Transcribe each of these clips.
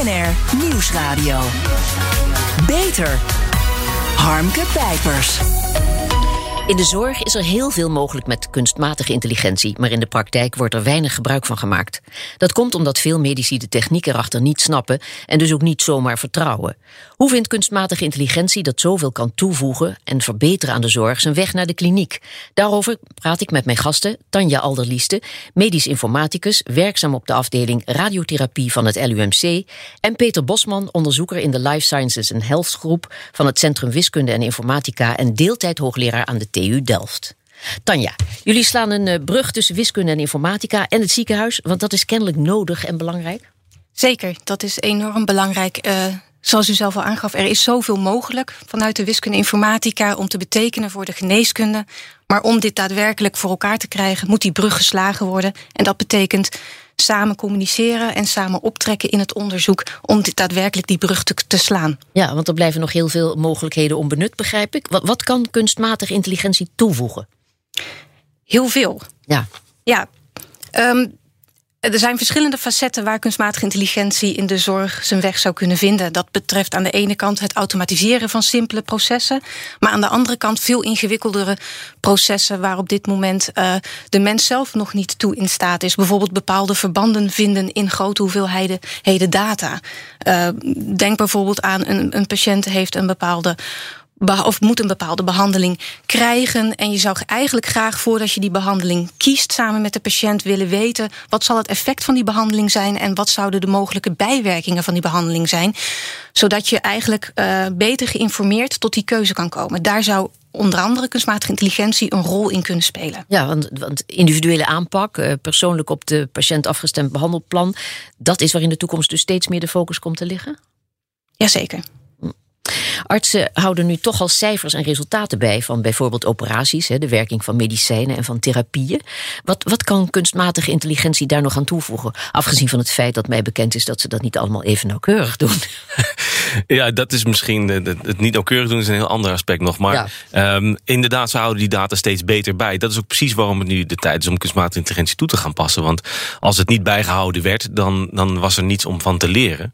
BNR Nieuwsradio. Beter. Harmke Pijpers. In de zorg is er heel veel mogelijk met kunstmatige intelligentie, maar in de praktijk wordt er weinig gebruik van gemaakt. Dat komt omdat veel medici de techniek erachter niet snappen en dus ook niet zomaar vertrouwen. Hoe vindt kunstmatige intelligentie dat zoveel kan toevoegen en verbeteren aan de zorg zijn weg naar de kliniek? Daarover praat ik met mijn gasten Tanja Alderlieste, medisch informaticus, werkzaam op de afdeling radiotherapie van het LUMC, en Peter Bosman, onderzoeker in de Life Sciences and Health groep van het Centrum Wiskunde en Informatica en deeltijd hoogleraar aan de TU Delft. Tanja, jullie slaan een eh, brug tussen wiskunde en informatica en het ziekenhuis, want dat is kennelijk nodig en belangrijk. Zeker, dat is enorm belangrijk. Uh, zoals u zelf al aangaf, er is zoveel mogelijk vanuit de wiskunde informatica om te betekenen voor de geneeskunde. Maar om dit daadwerkelijk voor elkaar te krijgen, moet die brug geslagen worden. En dat betekent samen communiceren en samen optrekken in het onderzoek om dit daadwerkelijk die brug te, te, slaan. Ja, want er blijven nog heel veel mogelijkheden onbenut, begrijp ik. Wat, wat kan kunstmatige intelligentie toevoegen? Heel veel. Ja. Ja. Um, er zijn verschillende facetten waar kunstmatige intelligentie in de zorg zijn weg zou kunnen vinden. Dat betreft aan de ene kant het automatiseren van simpele processen, maar aan de andere kant veel ingewikkeldere processen waar op dit moment uh, de mens zelf nog niet toe in staat is. Bijvoorbeeld bepaalde verbanden vinden in grote hoeveelheden data. Uh, denk bijvoorbeeld aan een, een patiënt heeft een bepaalde of moet een bepaalde behandeling krijgen. En je zou eigenlijk graag voordat je die behandeling kiest samen met de patiënt willen weten wat zal het effect van die behandeling zijn en wat zouden de mogelijke bijwerkingen van die behandeling zijn. Zodat je eigenlijk uh, beter geïnformeerd tot die keuze kan komen. Daar zou onder andere kunstmatige intelligentie een rol in kunnen spelen. Ja, want, want individuele aanpak, uh, persoonlijk op de patiënt afgestemd behandelplan, dat is waar in de toekomst dus steeds meer de focus komt te liggen? Jazeker. Artsen houden nu toch al cijfers en resultaten bij van bijvoorbeeld operaties, de werking van medicijnen en van therapieën. Wat, wat kan kunstmatige intelligentie daar nog aan toevoegen? Afgezien van het feit dat mij bekend is dat ze dat niet allemaal even nauwkeurig doen. Ja, dat is misschien het niet nauwkeurig doen is een heel ander aspect nog. Maar ja. um, inderdaad, ze houden die data steeds beter bij. Dat is ook precies waarom het nu de tijd is om kunstmatige intelligentie toe te gaan passen. Want als het niet bijgehouden werd, dan, dan was er niets om van te leren.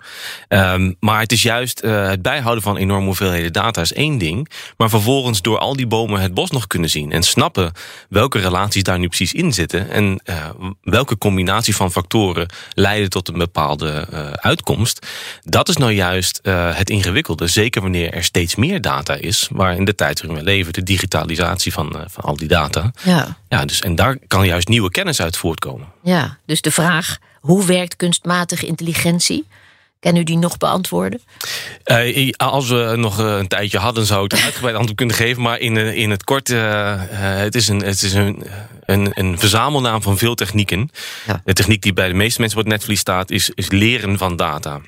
Um, maar het is juist uh, het bijhouden van enorme hoeveelheden data is één ding. Maar vervolgens door al die bomen het bos nog kunnen zien. En snappen welke relaties daar nu precies in zitten. En uh, welke combinatie van factoren leiden tot een bepaalde uh, uitkomst. Dat is nou juist uh, het ingewikkelde. Zeker wanneer er steeds meer data is. Waar in de tijd waarin we leven, de digitalisatie van, van al die data. Ja. Ja, dus, en daar kan juist nieuwe kennis uit voortkomen. Ja, dus de vraag, hoe werkt kunstmatige intelligentie? Kan u die nog beantwoorden? Uh, als we nog een tijdje hadden, zou ik een uitgebreid antwoord kunnen geven. Maar in, in het kort, uh, uh, het is, een, het is een, een, een verzamelnaam van veel technieken. Ja. De techniek die bij de meeste mensen op het netvlies staat, is, is leren van data.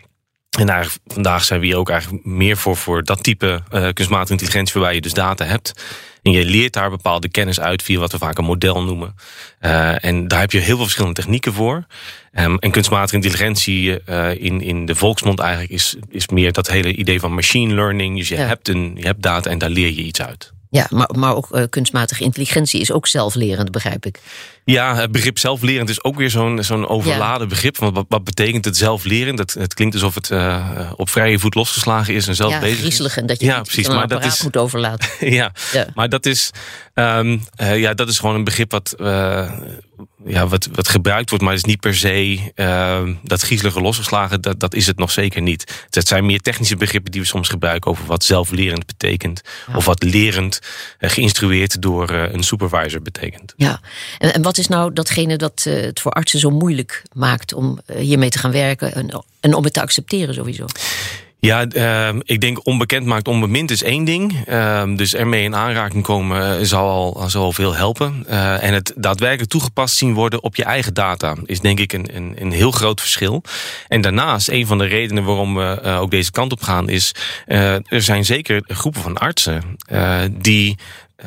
En eigenlijk, vandaag zijn we hier ook eigenlijk meer voor, voor dat type kunstmatige intelligentie, waarbij je dus data hebt. En je leert daar bepaalde kennis uit via wat we vaak een model noemen. Uh, en daar heb je heel veel verschillende technieken voor. Um, en kunstmatige intelligentie uh, in, in de volksmond eigenlijk is, is meer dat hele idee van machine learning. Dus je, ja. hebt een, je hebt data en daar leer je iets uit. Ja, maar, maar ook uh, kunstmatige intelligentie is ook zelflerend, begrijp ik. Ja, het begrip zelflerend is ook weer zo'n zo'n overladen ja. begrip. Want wat, wat betekent het zelflerend? Het, het klinkt alsof het uh, op vrije voet losgeslagen is en zelf ja, bezig griezelig en dat je ja, precies, maar dat is, moet overlaten. ja, ja, maar dat is, um, uh, ja, dat is gewoon een begrip wat, uh, ja, wat, wat gebruikt wordt. Maar het is niet per se uh, dat griezelige losgeslagen. Dat, dat is het nog zeker niet. Het zijn meer technische begrippen die we soms gebruiken over wat zelflerend betekent. Ja. Of wat lerend geïnstrueerd door een supervisor betekent. Ja, en, en wat is nou datgene dat het voor artsen zo moeilijk maakt om hiermee te gaan werken en, en, om het te accepteren sowieso? Ja, uh, ik denk onbekend maakt onbemind is één ding. Uh, dus ermee in aanraking komen zal al, zal al veel helpen. Uh, en het daadwerkelijk toegepast zien worden op je eigen data is denk ik een, een, een heel groot verschil. En daarnaast, een van de redenen waarom we ook deze kant op gaan, is er zijn zeker groepen van artsen die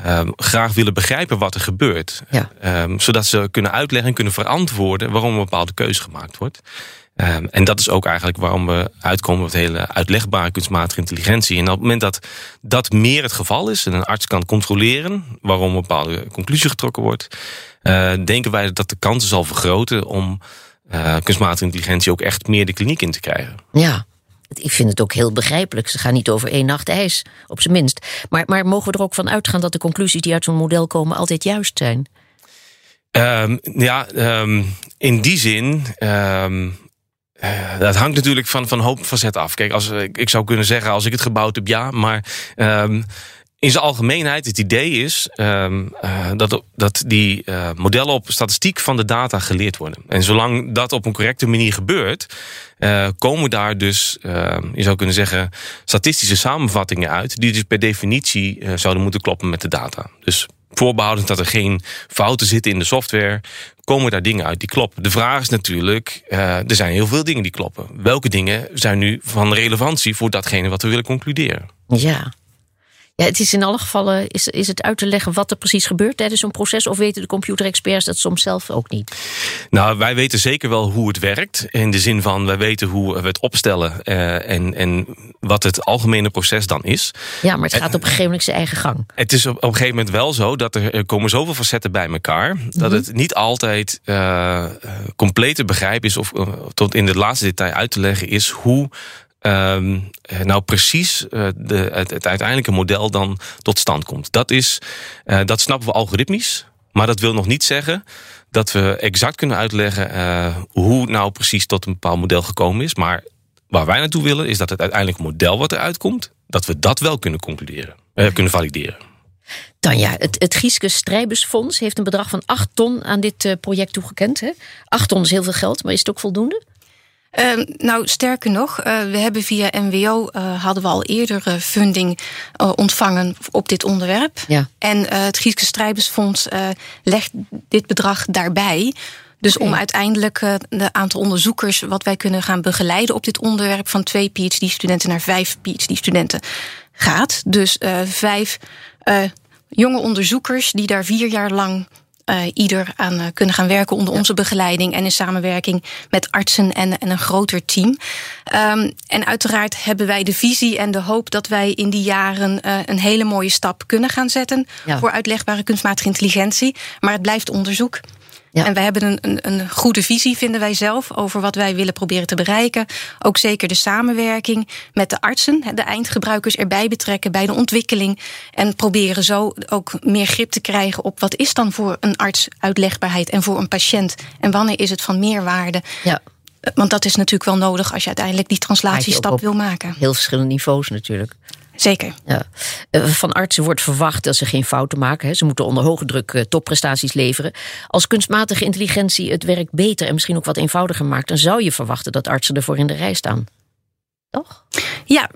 uh, graag willen begrijpen wat er gebeurt. Ja. Um, zodat ze kunnen uitleggen en kunnen verantwoorden waarom een bepaalde keuze gemaakt wordt. Um, en dat is ook eigenlijk waarom we uitkomen met hele uitlegbare kunstmatige intelligentie. En op het moment dat dat meer het geval is en een arts kan controleren waarom een bepaalde conclusie getrokken wordt, uh, denken wij dat de kansen zal vergroten om kunstmatige intelligentie ook echt meer de kliniek in te krijgen. Ja. Ik vind het ook heel begrijpelijk. Ze gaan niet over één nacht ijs, op zijn minst. Maar, maar mogen we er ook van uitgaan dat de conclusies die uit zo'n model komen altijd juist zijn? Um, ja, um, in die zin. Um, uh, dat hangt natuurlijk van, van hoop facet af. Kijk, als, ik zou kunnen zeggen, als ik het gebouwd heb, ja. Maar in zijn algemeenheid, het idee is um, uh, dat, dat die uh, modellen op statistiek van de data geleerd worden. En zolang dat op een correcte manier gebeurt, komen daar dus, je zou kunnen zeggen, statistische samenvattingen uit, die dus per definitie zouden moeten kloppen met de data. Dus voorbehoudend dat er geen fouten zitten in de software, komen daar dingen uit die kloppen. De vraag is natuurlijk, er zijn heel veel dingen die kloppen. Welke dingen zijn nu van relevantie voor datgene wat we willen concluderen? Ja, ja, het is in alle gevallen is, is het uit te leggen wat er precies gebeurt tijdens zo'n proces, of weten de computerexperts dat soms zelf ook niet? Nou, wij weten zeker wel hoe het werkt. In de zin van, wij weten hoe we het opstellen uh, en, en wat het algemene proces dan is. Ja, maar het gaat op een gegeven moment zijn eigen gang. Het is op, op een gegeven moment wel zo dat er, komen zoveel facetten bij elkaar, dat mhm. het niet altijd uh, compleet te begrijpen is, of uh, tot in het laatste detail uit te leggen is hoe um, nou precies uh, de, het, uiteindelijke model dan tot stand komt. Dat, is, uh, dat snappen we algoritmisch, maar dat wil nog niet zeggen dat we exact kunnen uitleggen uh, hoe nou precies tot een bepaald model gekomen is. Maar waar wij naartoe willen is dat het uiteindelijke model wat eruit komt, dat we dat wel kunnen concluderen, kunnen valideren. Dan ja, het, het Gieske Strijbusfonds heeft een bedrag van 8 ton aan dit project toegekend. Hè? 8 ton is heel veel geld, maar is het ook voldoende? Uh, nou, sterker nog, uh, we hebben via NWO uh, hadden we al eerder funding ontvangen op dit onderwerp. Ja. En het Grieske Strijbersfonds legt dit bedrag daarbij. Dus okay. om uiteindelijk de aantal onderzoekers wat wij kunnen gaan begeleiden op dit onderwerp van twee PhD-studenten naar vijf PhD-studenten gaat. Dus vijf jonge onderzoekers die daar vier jaar lang ieder aan uh, kunnen gaan werken onder onze begeleiding en in samenwerking met artsen en, en een groter team. Um, en uiteraard hebben wij de visie en de hoop dat wij in die jaren uh, een hele mooie stap kunnen gaan zetten ja. voor uitlegbare kunstmatige intelligentie. Maar het blijft onderzoek. Ja. En wij hebben een, een, een, goede visie, vinden wij zelf, over wat wij willen proberen te bereiken. Ook zeker de samenwerking met de artsen, de eindgebruikers erbij betrekken bij de ontwikkeling. En proberen zo ook meer grip te krijgen op wat is dan voor een arts uitlegbaarheid en voor een patiënt. En wanneer is het van meerwaarde? Ja. Want dat is natuurlijk wel nodig als je uiteindelijk die translatiestap wil maken. Heel verschillende niveaus natuurlijk. Zeker. Ja. Eh, van artsen wordt verwacht dat ze geen fouten maken. Ze moeten onder hoge druk eh, topprestaties leveren. Als kunstmatige intelligentie het werk beter en misschien ook wat eenvoudiger maakt, dan zou je verwachten dat artsen ervoor in de rij staan. Toch? Ja,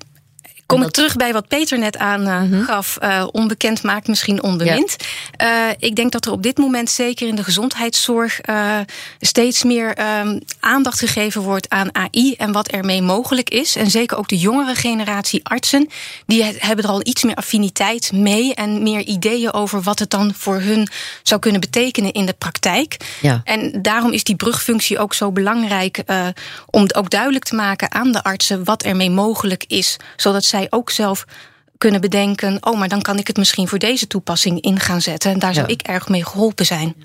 Kom ik terug bij wat Peter net aangaf. Uh, uh, onbekend maakt misschien onbemind. Ja. Uh, ik denk dat er op dit moment, zeker in de gezondheidszorg, steeds meer um, aandacht gegeven wordt aan AI en wat ermee mogelijk is. En zeker ook de jongere generatie artsen, die hebben er al iets meer affiniteit mee en meer ideeën over wat het dan voor hun zou kunnen betekenen in de praktijk. Ja. En daarom is die brugfunctie ook zo belangrijk om ook duidelijk te maken aan de artsen wat ermee mogelijk is, zodat zij zij ook zelf kunnen bedenken: oh, maar dan kan ik het misschien voor deze toepassing in gaan zetten. En daar zou ja. ik erg mee geholpen zijn.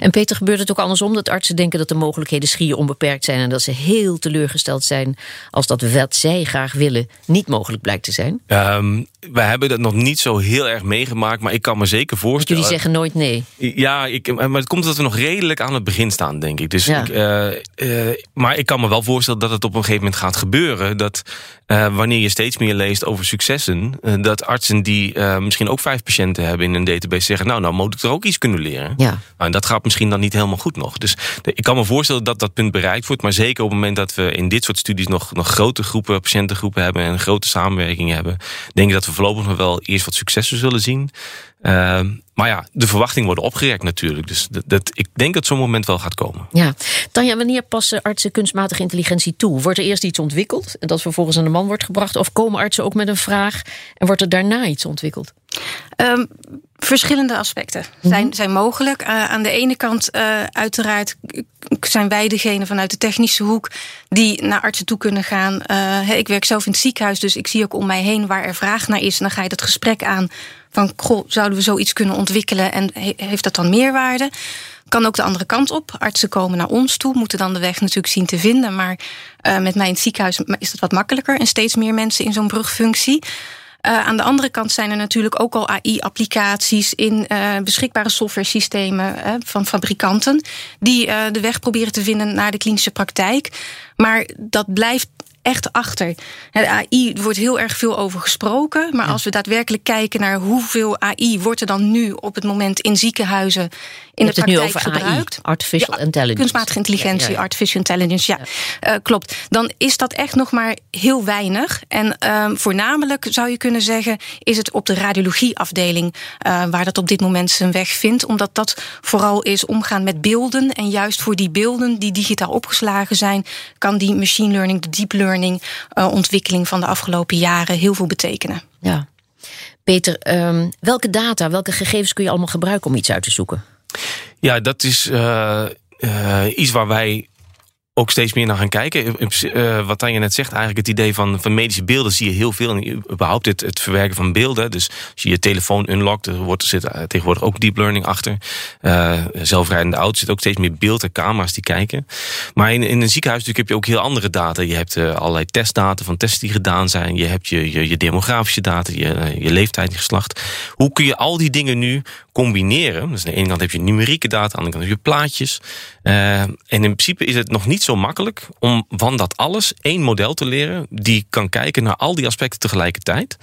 En Peter, gebeurt het ook andersom dat artsen denken dat de mogelijkheden schier onbeperkt zijn en dat ze heel teleurgesteld zijn als dat wat zij graag willen niet mogelijk blijkt te zijn? Um, wij hebben dat nog niet zo heel erg meegemaakt, maar ik kan me zeker voorstellen. jullie zeggen nooit nee. Ja, ik, maar het komt dat we nog redelijk aan het begin staan, denk ik. Dus ja. ik, uh, uh, maar ik kan me wel voorstellen dat het op een gegeven moment gaat gebeuren. Dat uh, wanneer je steeds meer leest over successen, dat artsen die misschien ook vijf patiënten hebben in een database zeggen: Nou, nou moet ik er ook iets kunnen leren. Ja. Nou, dat gaat misschien dan niet helemaal goed nog. Dus ik kan me voorstellen dat dat punt bereikt wordt. Maar zeker op het moment dat we in dit soort studies nog, nog grote groepen, patiëntengroepen hebben en grote samenwerking hebben, denk ik dat we voorlopig nog wel eerst wat successen zullen zien. Uh, maar ja, de verwachtingen worden opgerekt natuurlijk. Dus dat, dat, ik denk dat zo'n moment wel gaat komen. Ja. Tanja, wanneer passen artsen kunstmatige intelligentie toe? Wordt er eerst iets ontwikkeld en dat vervolgens aan de man wordt gebracht? Of komen artsen ook met een vraag en wordt er daarna iets ontwikkeld? Um, verschillende aspecten zijn, -hmm. zijn mogelijk. Uh, aan de ene kant, uh, uiteraard, zijn wij degene vanuit de technische hoek die naar artsen toe kunnen gaan. Uh, ik werk zelf in het ziekenhuis, dus ik zie ook om mij heen waar er vraag naar is. En dan ga je dat gesprek aan van, goh, zouden we zoiets kunnen ontwikkelen en he heeft dat dan meerwaarde? Kan ook de andere kant op. Artsen komen naar ons toe, moeten dan de weg natuurlijk zien te vinden. Maar met mij in het ziekenhuis is dat wat makkelijker. En steeds meer mensen in zo'n brugfunctie. Uh, aan de andere kant zijn er natuurlijk ook al AI-applicaties in uh, beschikbare software-systemen uh, van fabrikanten, die de weg proberen te vinden naar de klinische praktijk. Maar dat blijft echt achter. De AI wordt heel erg veel over gesproken. Maar als we daadwerkelijk kijken naar hoeveel AI wordt er dan nu op het moment in ziekenhuizen in de praktijk nu over gebruikt. AI, artificial intelligence. Kunstmatige intelligentie, ja, artificial intelligence. Ja, uh, klopt. Dan is dat echt nog maar heel weinig. En uh, voornamelijk zou je kunnen zeggen, is het op de radiologieafdeling uh, waar dat op dit moment zijn weg vindt. Omdat dat vooral is omgaan met beelden. En juist voor die beelden die digitaal opgeslagen zijn, kan die machine learning, de deep learning uh, ontwikkeling van de afgelopen jaren heel veel betekenen. Ja. Peter, um, welke data, welke gegevens kun je allemaal gebruiken om iets uit te zoeken? Ja, dat is uh, uh, iets waar wij ook steeds meer naar gaan kijken. Uh, wat Tanja net zegt, eigenlijk het idee van, van medische beelden zie je heel veel. En überhaupt het, verwerken van beelden. Dus als je je telefoon unlockt, er, wordt, er zit tegenwoordig ook deep learning achter. Uh, zelfrijdende auto's zit ook steeds meer beeld en camera's die kijken. Maar in, in een ziekenhuis natuurlijk heb je ook heel andere data. Je hebt allerlei testdata van tests die gedaan zijn. Je hebt je, je, je demografische data, je, je leeftijd, je geslacht. Hoe kun je al die dingen nu combineren? Dus aan de ene kant heb je numerieke data, aan de andere kant heb je plaatjes. Uh, en in principe is het nog niet zo makkelijk om van dat alles één model te leren die kan kijken naar al die aspecten tegelijkertijd.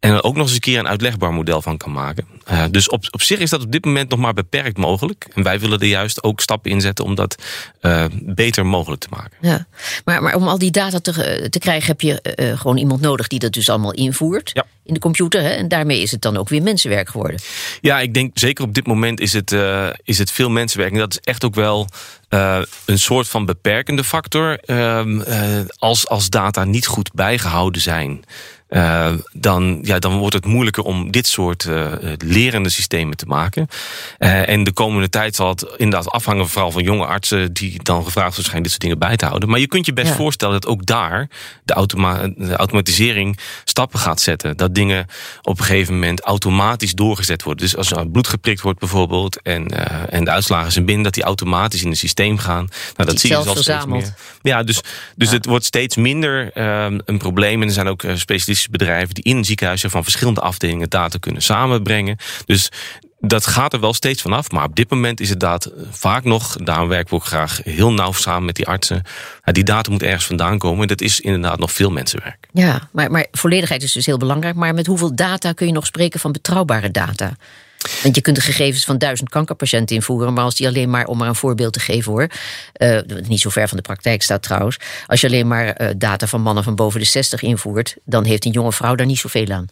En er ook nog eens een keer een uitlegbaar model van kan maken. Uh, dus op, op zich is dat op dit moment nog maar beperkt mogelijk. En wij willen er juist ook stappen in zetten om dat uh, beter mogelijk te maken. Ja, maar, maar om al die data te, te krijgen heb je uh, gewoon iemand nodig die dat dus allemaal invoert. Ja. In de computer. Hè? En daarmee is het dan ook weer mensenwerk geworden. Ja, ik denk zeker op dit moment is het, is het veel mensenwerk. En dat is echt ook wel uh, een soort van beperkende factor. Uh, uh, als, als data niet goed bijgehouden zijn. Uh, dan, ja, dan wordt het moeilijker om dit soort uh, lerende systemen te maken. Uh, en de komende tijd zal het inderdaad afhangen vooral van jonge artsen die dan gevraagd zijn dit soort dingen bij te houden. Maar je kunt je best ja. voorstellen dat ook daar de, automa de automatisering stappen gaat zetten. Dat dingen op een gegeven moment automatisch doorgezet worden. Dus als er bloed geprikt wordt bijvoorbeeld en, en de uitslagen zijn binnen, dat die automatisch in het systeem gaan. Nou, dat zie je zelfs steeds meer. Ja, dus, dus ja. het wordt steeds minder een probleem. En er zijn ook specialisten bedrijven die in een ziekenhuis van verschillende afdelingen data kunnen samenbrengen. Dus dat gaat er wel steeds vanaf. Maar op dit moment is het daad vaak nog, daarom werken we ook graag heel nauw samen met die artsen. Die data moet ergens vandaan komen. En dat is inderdaad nog veel mensenwerk. Ja, maar, maar volledigheid is dus heel belangrijk. Maar met hoeveel data kun je nog spreken van betrouwbare data? Want je kunt de gegevens van duizend kankerpatiënten invoeren, maar als die alleen maar, om maar een voorbeeld te geven hoor, uh, niet zo ver van de praktijk staat trouwens, als je alleen maar uh, data van mannen van boven de 60 invoert, dan heeft een jonge vrouw daar niet zoveel aan.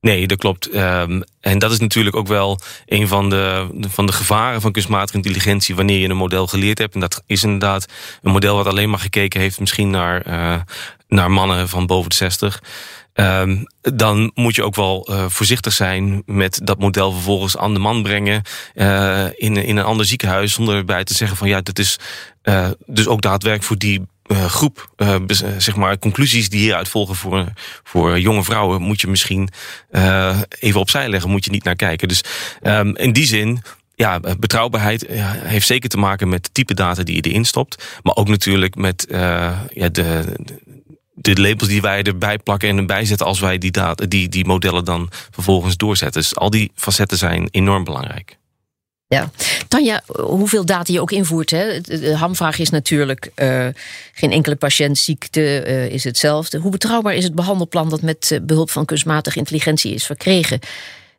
Nee, dat klopt. Um, en dat is natuurlijk ook wel een van de, van de gevaren van kunstmatige intelligentie wanneer je een model geleerd hebt. En dat is inderdaad een model wat alleen maar gekeken heeft misschien naar, uh, naar mannen van boven de 60. Um, dan moet je ook wel uh, voorzichtig zijn met dat model vervolgens aan de man brengen uh, in, in een ander ziekenhuis. Zonder erbij te zeggen van ja, dat is uh, dus ook daadwerkelijk voor die groep, zeg maar, conclusies die hieruit volgen voor, voor jonge vrouwen, moet je misschien even opzij leggen, moet je niet naar kijken. Dus um, in die zin ja, betrouwbaarheid heeft zeker te maken met de type data die je erin stopt. Maar ook natuurlijk met ja, de, de labels die wij erbij plakken en erbij zetten als wij die, data, die, die modellen dan vervolgens doorzetten. Dus al die facetten zijn enorm belangrijk. Ja, Tanja, hoeveel data je ook invoert. Hè? De hamvraag is natuurlijk: uh, geen enkele patiëntziekte uh, is hetzelfde. Hoe betrouwbaar is het behandelplan dat met behulp van kunstmatige intelligentie is verkregen?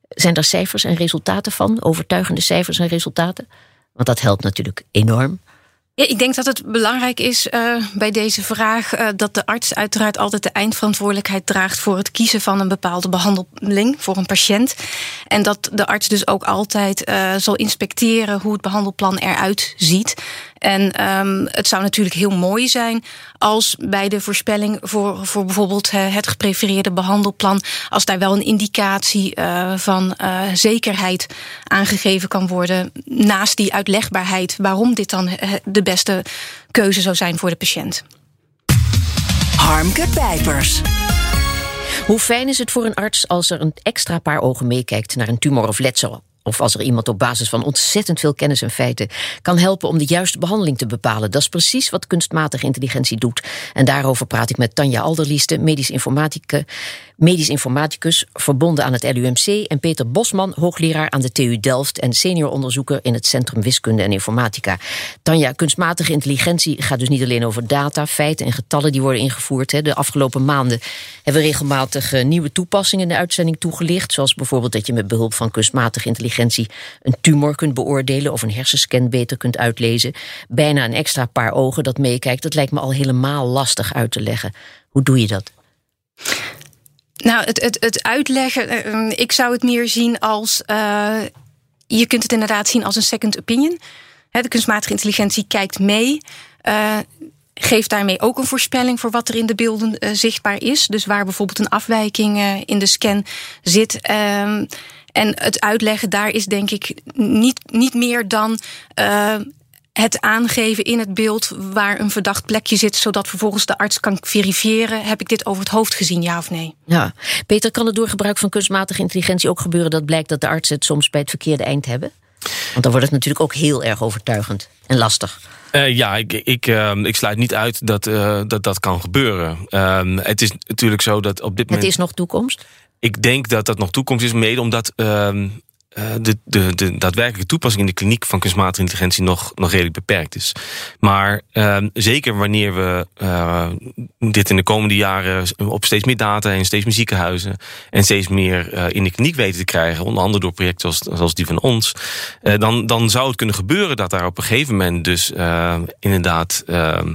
Zijn er cijfers en resultaten van? Overtuigende cijfers en resultaten? Want dat helpt natuurlijk enorm. Ik denk dat het belangrijk is uh, bij deze vraag uh, dat de arts uiteraard altijd de eindverantwoordelijkheid draagt voor het kiezen van een bepaalde behandeling voor een patiënt. En dat de arts dus ook altijd uh, zal inspecteren hoe het behandelplan eruit ziet. En um, het zou natuurlijk heel mooi zijn als bij de voorspelling voor, voor bijvoorbeeld het geprefereerde behandelplan, als daar wel een indicatie uh, van uh, zekerheid aangegeven kan worden, naast die uitlegbaarheid waarom dit dan de beste keuze zou zijn voor de patiënt. Harmke Pijpers. Hoe fijn is het voor een arts als er een extra paar ogen meekijkt naar een tumor of letsel? Of als er iemand op basis van ontzettend veel kennis en feiten kan helpen om de juiste behandeling te bepalen. Dat is precies wat kunstmatige intelligentie doet. En daarover praat ik met Tanja Alderlieste, medisch informatica medisch informaticus verbonden aan het LUMC en Peter Bosman, hoogleraar aan de TU Delft en senior onderzoeker in het Centrum Wiskunde en Informatica. Tanja, kunstmatige intelligentie gaat dus niet alleen over data, feiten en getallen die worden ingevoerd. De afgelopen maanden hebben we regelmatig eh, nieuwe toepassingen in de uitzending toegelicht, zoals bijvoorbeeld dat je met behulp van kunstmatige intelligentie een tumor kunt beoordelen of een hersenscan beter kunt uitlezen. Bijna een extra paar ogen dat meekijkt, dat lijkt me al helemaal lastig uit te leggen. Hoe doe je dat? Nou, het, het, het uitleggen, eh, ehm, ik zou het meer zien als. Uh, je kunt het inderdaad zien als een second opinion. de kunstmatige intelligentie kijkt mee. Uh, geeft daarmee ook een voorspelling voor wat er in de beelden zichtbaar is. Dus waar bijvoorbeeld een afwijking in de scan zit. Ehm, en het uitleggen daar is denk ik niet, niet meer dan het aangeven in het beeld waar een verdacht plekje zit, zodat vervolgens de arts kan verifiëren: heb ik dit over het hoofd gezien, ja of nee? Ja, Peter, kan het door gebruik van kunstmatige intelligentie ook gebeuren dat blijkt dat de artsen het soms bij het verkeerde eind hebben? Want dan wordt het natuurlijk ook heel erg overtuigend en lastig. Uh, ja, ik, ik, uh, ik sluit niet uit dat uh, dat, dat kan gebeuren. Uh, het is natuurlijk zo dat op dit moment. Het is nog toekomst? Ik denk dat dat nog toekomst is, mede omdat ehm, uh, de, de, de daadwerkelijke toepassing in de kliniek van kunstmatige intelligentie nog, nog redelijk beperkt is. Maar uh, zeker wanneer we uh, dit in de komende jaren op steeds meer data en steeds meer ziekenhuizen en steeds meer in de kliniek weten te krijgen, onder andere door projecten zoals, zoals die van ons, dan, dan zou het kunnen gebeuren dat daar op een gegeven moment dus inderdaad ehm,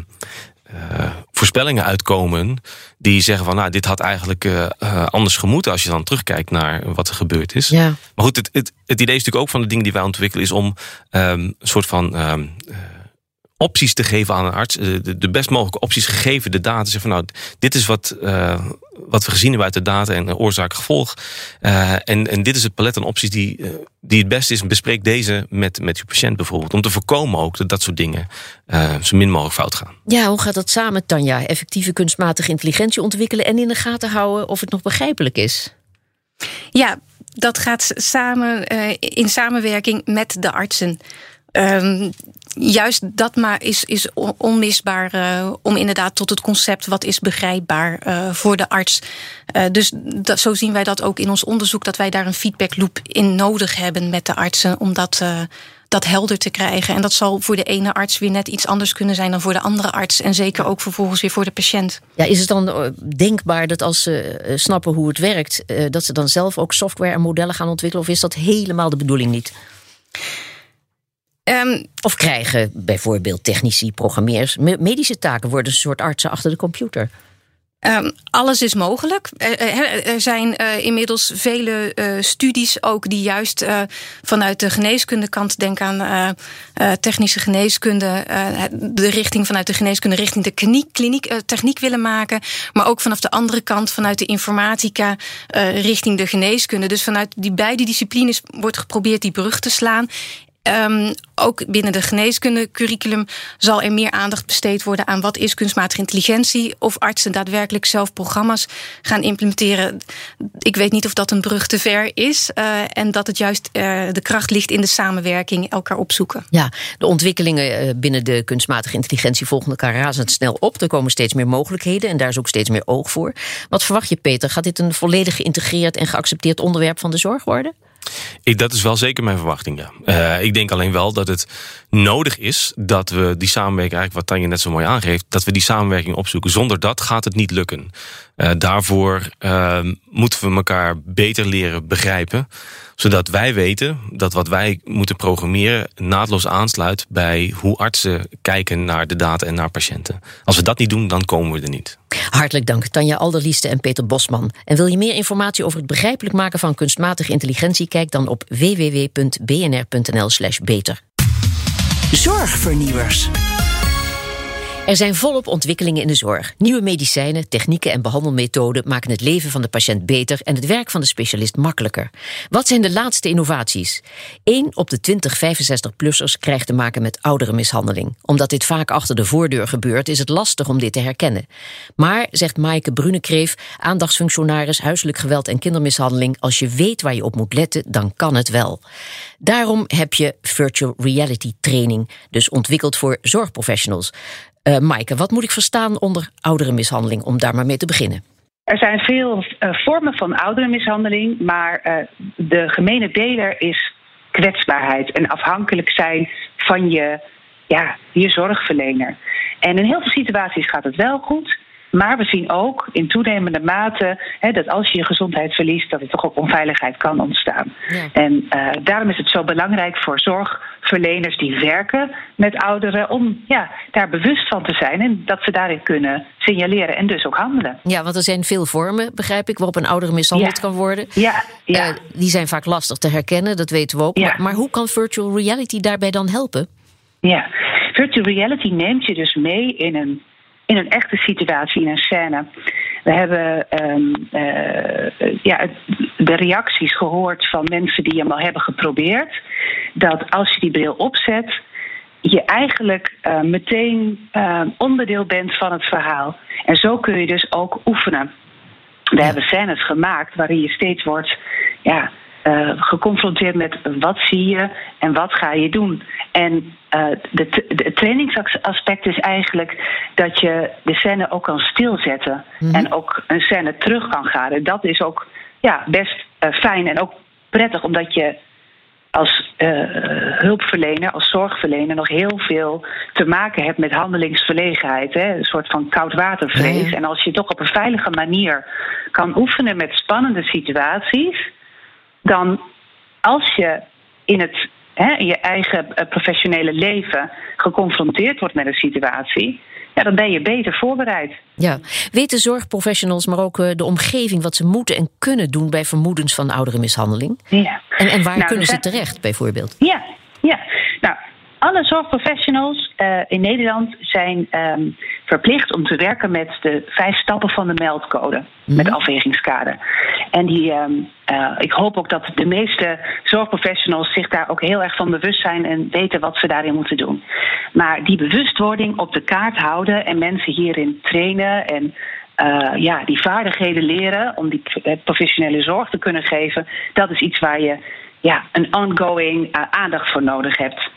uh, voorspellingen uitkomen die zeggen van nou dit had eigenlijk uh, anders gemoeten als je dan terugkijkt naar wat er gebeurd is. Ja. Maar goed, het, het, het idee is natuurlijk ook van de dingen die wij ontwikkelen is om um, een soort van um, opties te geven aan een arts. Eh, de, de best mogelijke opties gegeven de data. Zeggen van nou, dit is wat, wat we gezien hebben uit de data en oorzaak-gevolg. Uh, en, en dit is het palet aan opties die, uh, die het beste is. Bespreek deze met, met je patiënt bijvoorbeeld. Om te voorkomen ook dat dat soort dingen zo min mogelijk fout gaan. Ja, hoe gaat dat samen, Tanja? Effectieve kunstmatige intelligentie ontwikkelen en in de gaten houden of het nog begrijpelijk is? Ja, dat gaat samen in samenwerking met de artsen. Um, juist dat maar is, is onmisbaar uh, om inderdaad tot het concept wat is begrijpbaar uh, voor de arts. Uh, dus zo zien wij dat ook in ons onderzoek, dat wij daar een feedbackloop in nodig hebben met de artsen om dat, dat helder te krijgen. En dat zal voor de ene arts weer net iets anders kunnen zijn dan voor de andere arts. En zeker ook vervolgens weer voor de patiënt. Ja, is het dan denkbaar dat als ze snappen hoe het werkt, dat ze dan zelf ook software en modellen gaan ontwikkelen? Of is dat helemaal de bedoeling niet? Um, of krijgen bijvoorbeeld technici, programmeers, medische taken worden een soort artsen achter de computer? Um, alles is mogelijk. Er, er zijn uh, inmiddels vele uh, studies ook die juist uh, vanuit de geneeskundekant, denk aan technische geneeskunde, de richting vanuit de geneeskunde richting de kliniek, kliniek techniek willen maken. Maar ook vanaf de andere kant, vanuit de informatica richting de geneeskunde. Dus vanuit die beide disciplines wordt geprobeerd die brug te slaan. Um, ook binnen de geneeskunde curriculum zal er meer aandacht besteed worden aan wat is kunstmatige intelligentie. Of artsen daadwerkelijk zelf programma's gaan implementeren. Ik weet niet of dat een brug te ver is. Uh, en dat het juist uh, de kracht ligt in de samenwerking, elkaar opzoeken. Ja, de ontwikkelingen eh, binnen de kunstmatige intelligentie volgen elkaar razendsnel op. Er komen steeds meer mogelijkheden en daar is ook steeds meer oog voor. Wat verwacht je, Peter? Gaat dit een volledig geïntegreerd en geaccepteerd onderwerp van de zorg worden? Ik, dat is wel zeker mijn verwachting, ja. Uh, ik denk alleen wel dat het nodig is dat we die samenwerking, eigenlijk wat Tanja net zo mooi aangeeft, dat we die samenwerking opzoeken. Zonder dat gaat het niet lukken. Uh, daarvoor uh, moeten we elkaar beter leren begrijpen zodat wij weten dat wat wij moeten programmeren naadloos aansluit bij hoe artsen kijken naar de data en naar patiënten. Als we dat niet doen, dan komen we er niet. Hartelijk dank, Tanja Alderlieste en Peter Bosman. En wil je meer informatie over het begrijpelijk maken van kunstmatige intelligentie? Kijk dan op www.bnr.nl/slash beter. Zorgvernieuwers. Er zijn volop ontwikkelingen in de zorg. Nieuwe medicijnen, technieken en behandelmethoden maken het leven van de patiënt beter en het werk van de specialist makkelijker. Wat zijn de laatste innovaties? 1 op de 20 65-plussers krijgt te maken met ouderenmishandeling. Omdat dit vaak achter de voordeur gebeurt, is het lastig om dit te herkennen. Maar, zegt Maaike Brunekreef, aandachtsfunctionaris huiselijk geweld en kindermishandeling, als je weet waar je op moet letten, dan kan het wel. Daarom heb je virtual reality training, dus ontwikkeld voor zorgprofessionals. Uh, Maaike, wat moet ik verstaan onder ouderenmishandeling, om daar maar mee te beginnen? Er zijn veel uh, vormen van ouderenmishandeling, maar uh, de gemene deler is kwetsbaarheid en afhankelijk zijn van je, ja, je zorgverlener. En in heel veel situaties gaat het wel goed. Maar we zien ook in toenemende mate hè, dat als je je gezondheid verliest, dat er toch ook onveiligheid kan ontstaan. Ja. En uh, daarom is het zo belangrijk voor zorgverleners die werken met ouderen om ja, daar bewust van te zijn en dat ze daarin kunnen signaleren en dus ook handelen. Ja, want er zijn veel vormen, begrijp ik, waarop een oudere mishandeld ja. kan worden. Ja, ja. Uh, die zijn vaak lastig te herkennen, dat weten we ook. Ja. Maar, maar hoe kan virtual reality daarbij dan helpen? Ja, virtual reality neemt je dus mee in een in een echte situatie, in een scène. We hebben um, uh, ja, de reacties gehoord van mensen die hem al hebben geprobeerd. Dat als je die bril opzet, je eigenlijk uh, meteen uh, onderdeel bent van het verhaal. En zo kun je dus ook oefenen. We ja. hebben scènes gemaakt waarin je steeds wordt ja, uh, geconfronteerd met wat zie je en wat ga je doen. En de, de trainingsaspect is eigenlijk dat je de scène ook kan stilzetten mm-hmm. en ook een scène terug kan gaan. En dat is ook ja, best uh, fijn en ook prettig, omdat je als hulpverlener, als zorgverlener, nog heel veel te maken hebt met handelingsverlegenheid. Hè? Een soort van koudwatervrees. En als je toch op een veilige manier kan oefenen met spannende situaties dan als je in, het, hè, in je eigen professionele leven geconfronteerd wordt met een situatie, ja, dan ben je beter voorbereid. Ja, weten zorgprofessionals, maar ook de omgeving wat ze moeten en kunnen doen bij vermoedens van ouderenmishandeling? Ja. En, en waar nou, kunnen ze terecht, bijvoorbeeld? Ja, ja. Nou, alle zorgprofessionals uh, in Nederland zijn um, verplicht om te werken met de vijf stappen van de meldcode, mm-hmm. met afwegingskader. En die, um, uh, ik hoop ook dat de meeste zorgprofessionals zich daar ook heel erg van bewust zijn en weten wat ze daarin moeten doen. Maar die bewustwording op de kaart houden en mensen hierin trainen en uh, ja, die vaardigheden leren om die professionele zorg te kunnen geven, dat is iets waar je ja, een ongoing aandacht voor nodig hebt.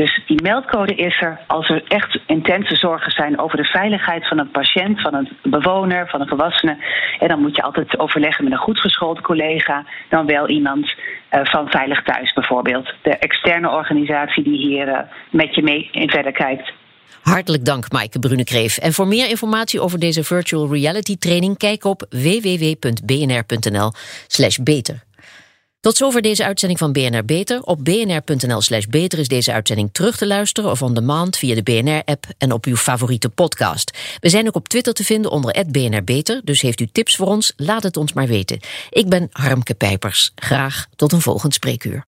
Dus die meldcode is er als er echt intense zorgen zijn over de veiligheid van een patiënt, van een bewoner, van een volwassene. En dan moet je altijd overleggen met een goed geschoold collega, dan wel iemand uh, van Veilig Thuis bijvoorbeeld. De externe organisatie die hier uh, met je mee in verder kijkt. Hartelijk dank, Maaike Brunekreef. En voor meer informatie over deze virtual reality training, kijk op www.bnr.nl/slash beter. Tot zover deze uitzending van BNR Beter. Op bnr.nl slash beter is deze uitzending terug te luisteren... of on demand via de BNR-app en op uw favoriete podcast. We zijn ook op Twitter te vinden onder BNR Beter... dus heeft u tips voor ons, laat het ons maar weten. Ik ben Harmke Pijpers. Graag tot een volgend spreekuur.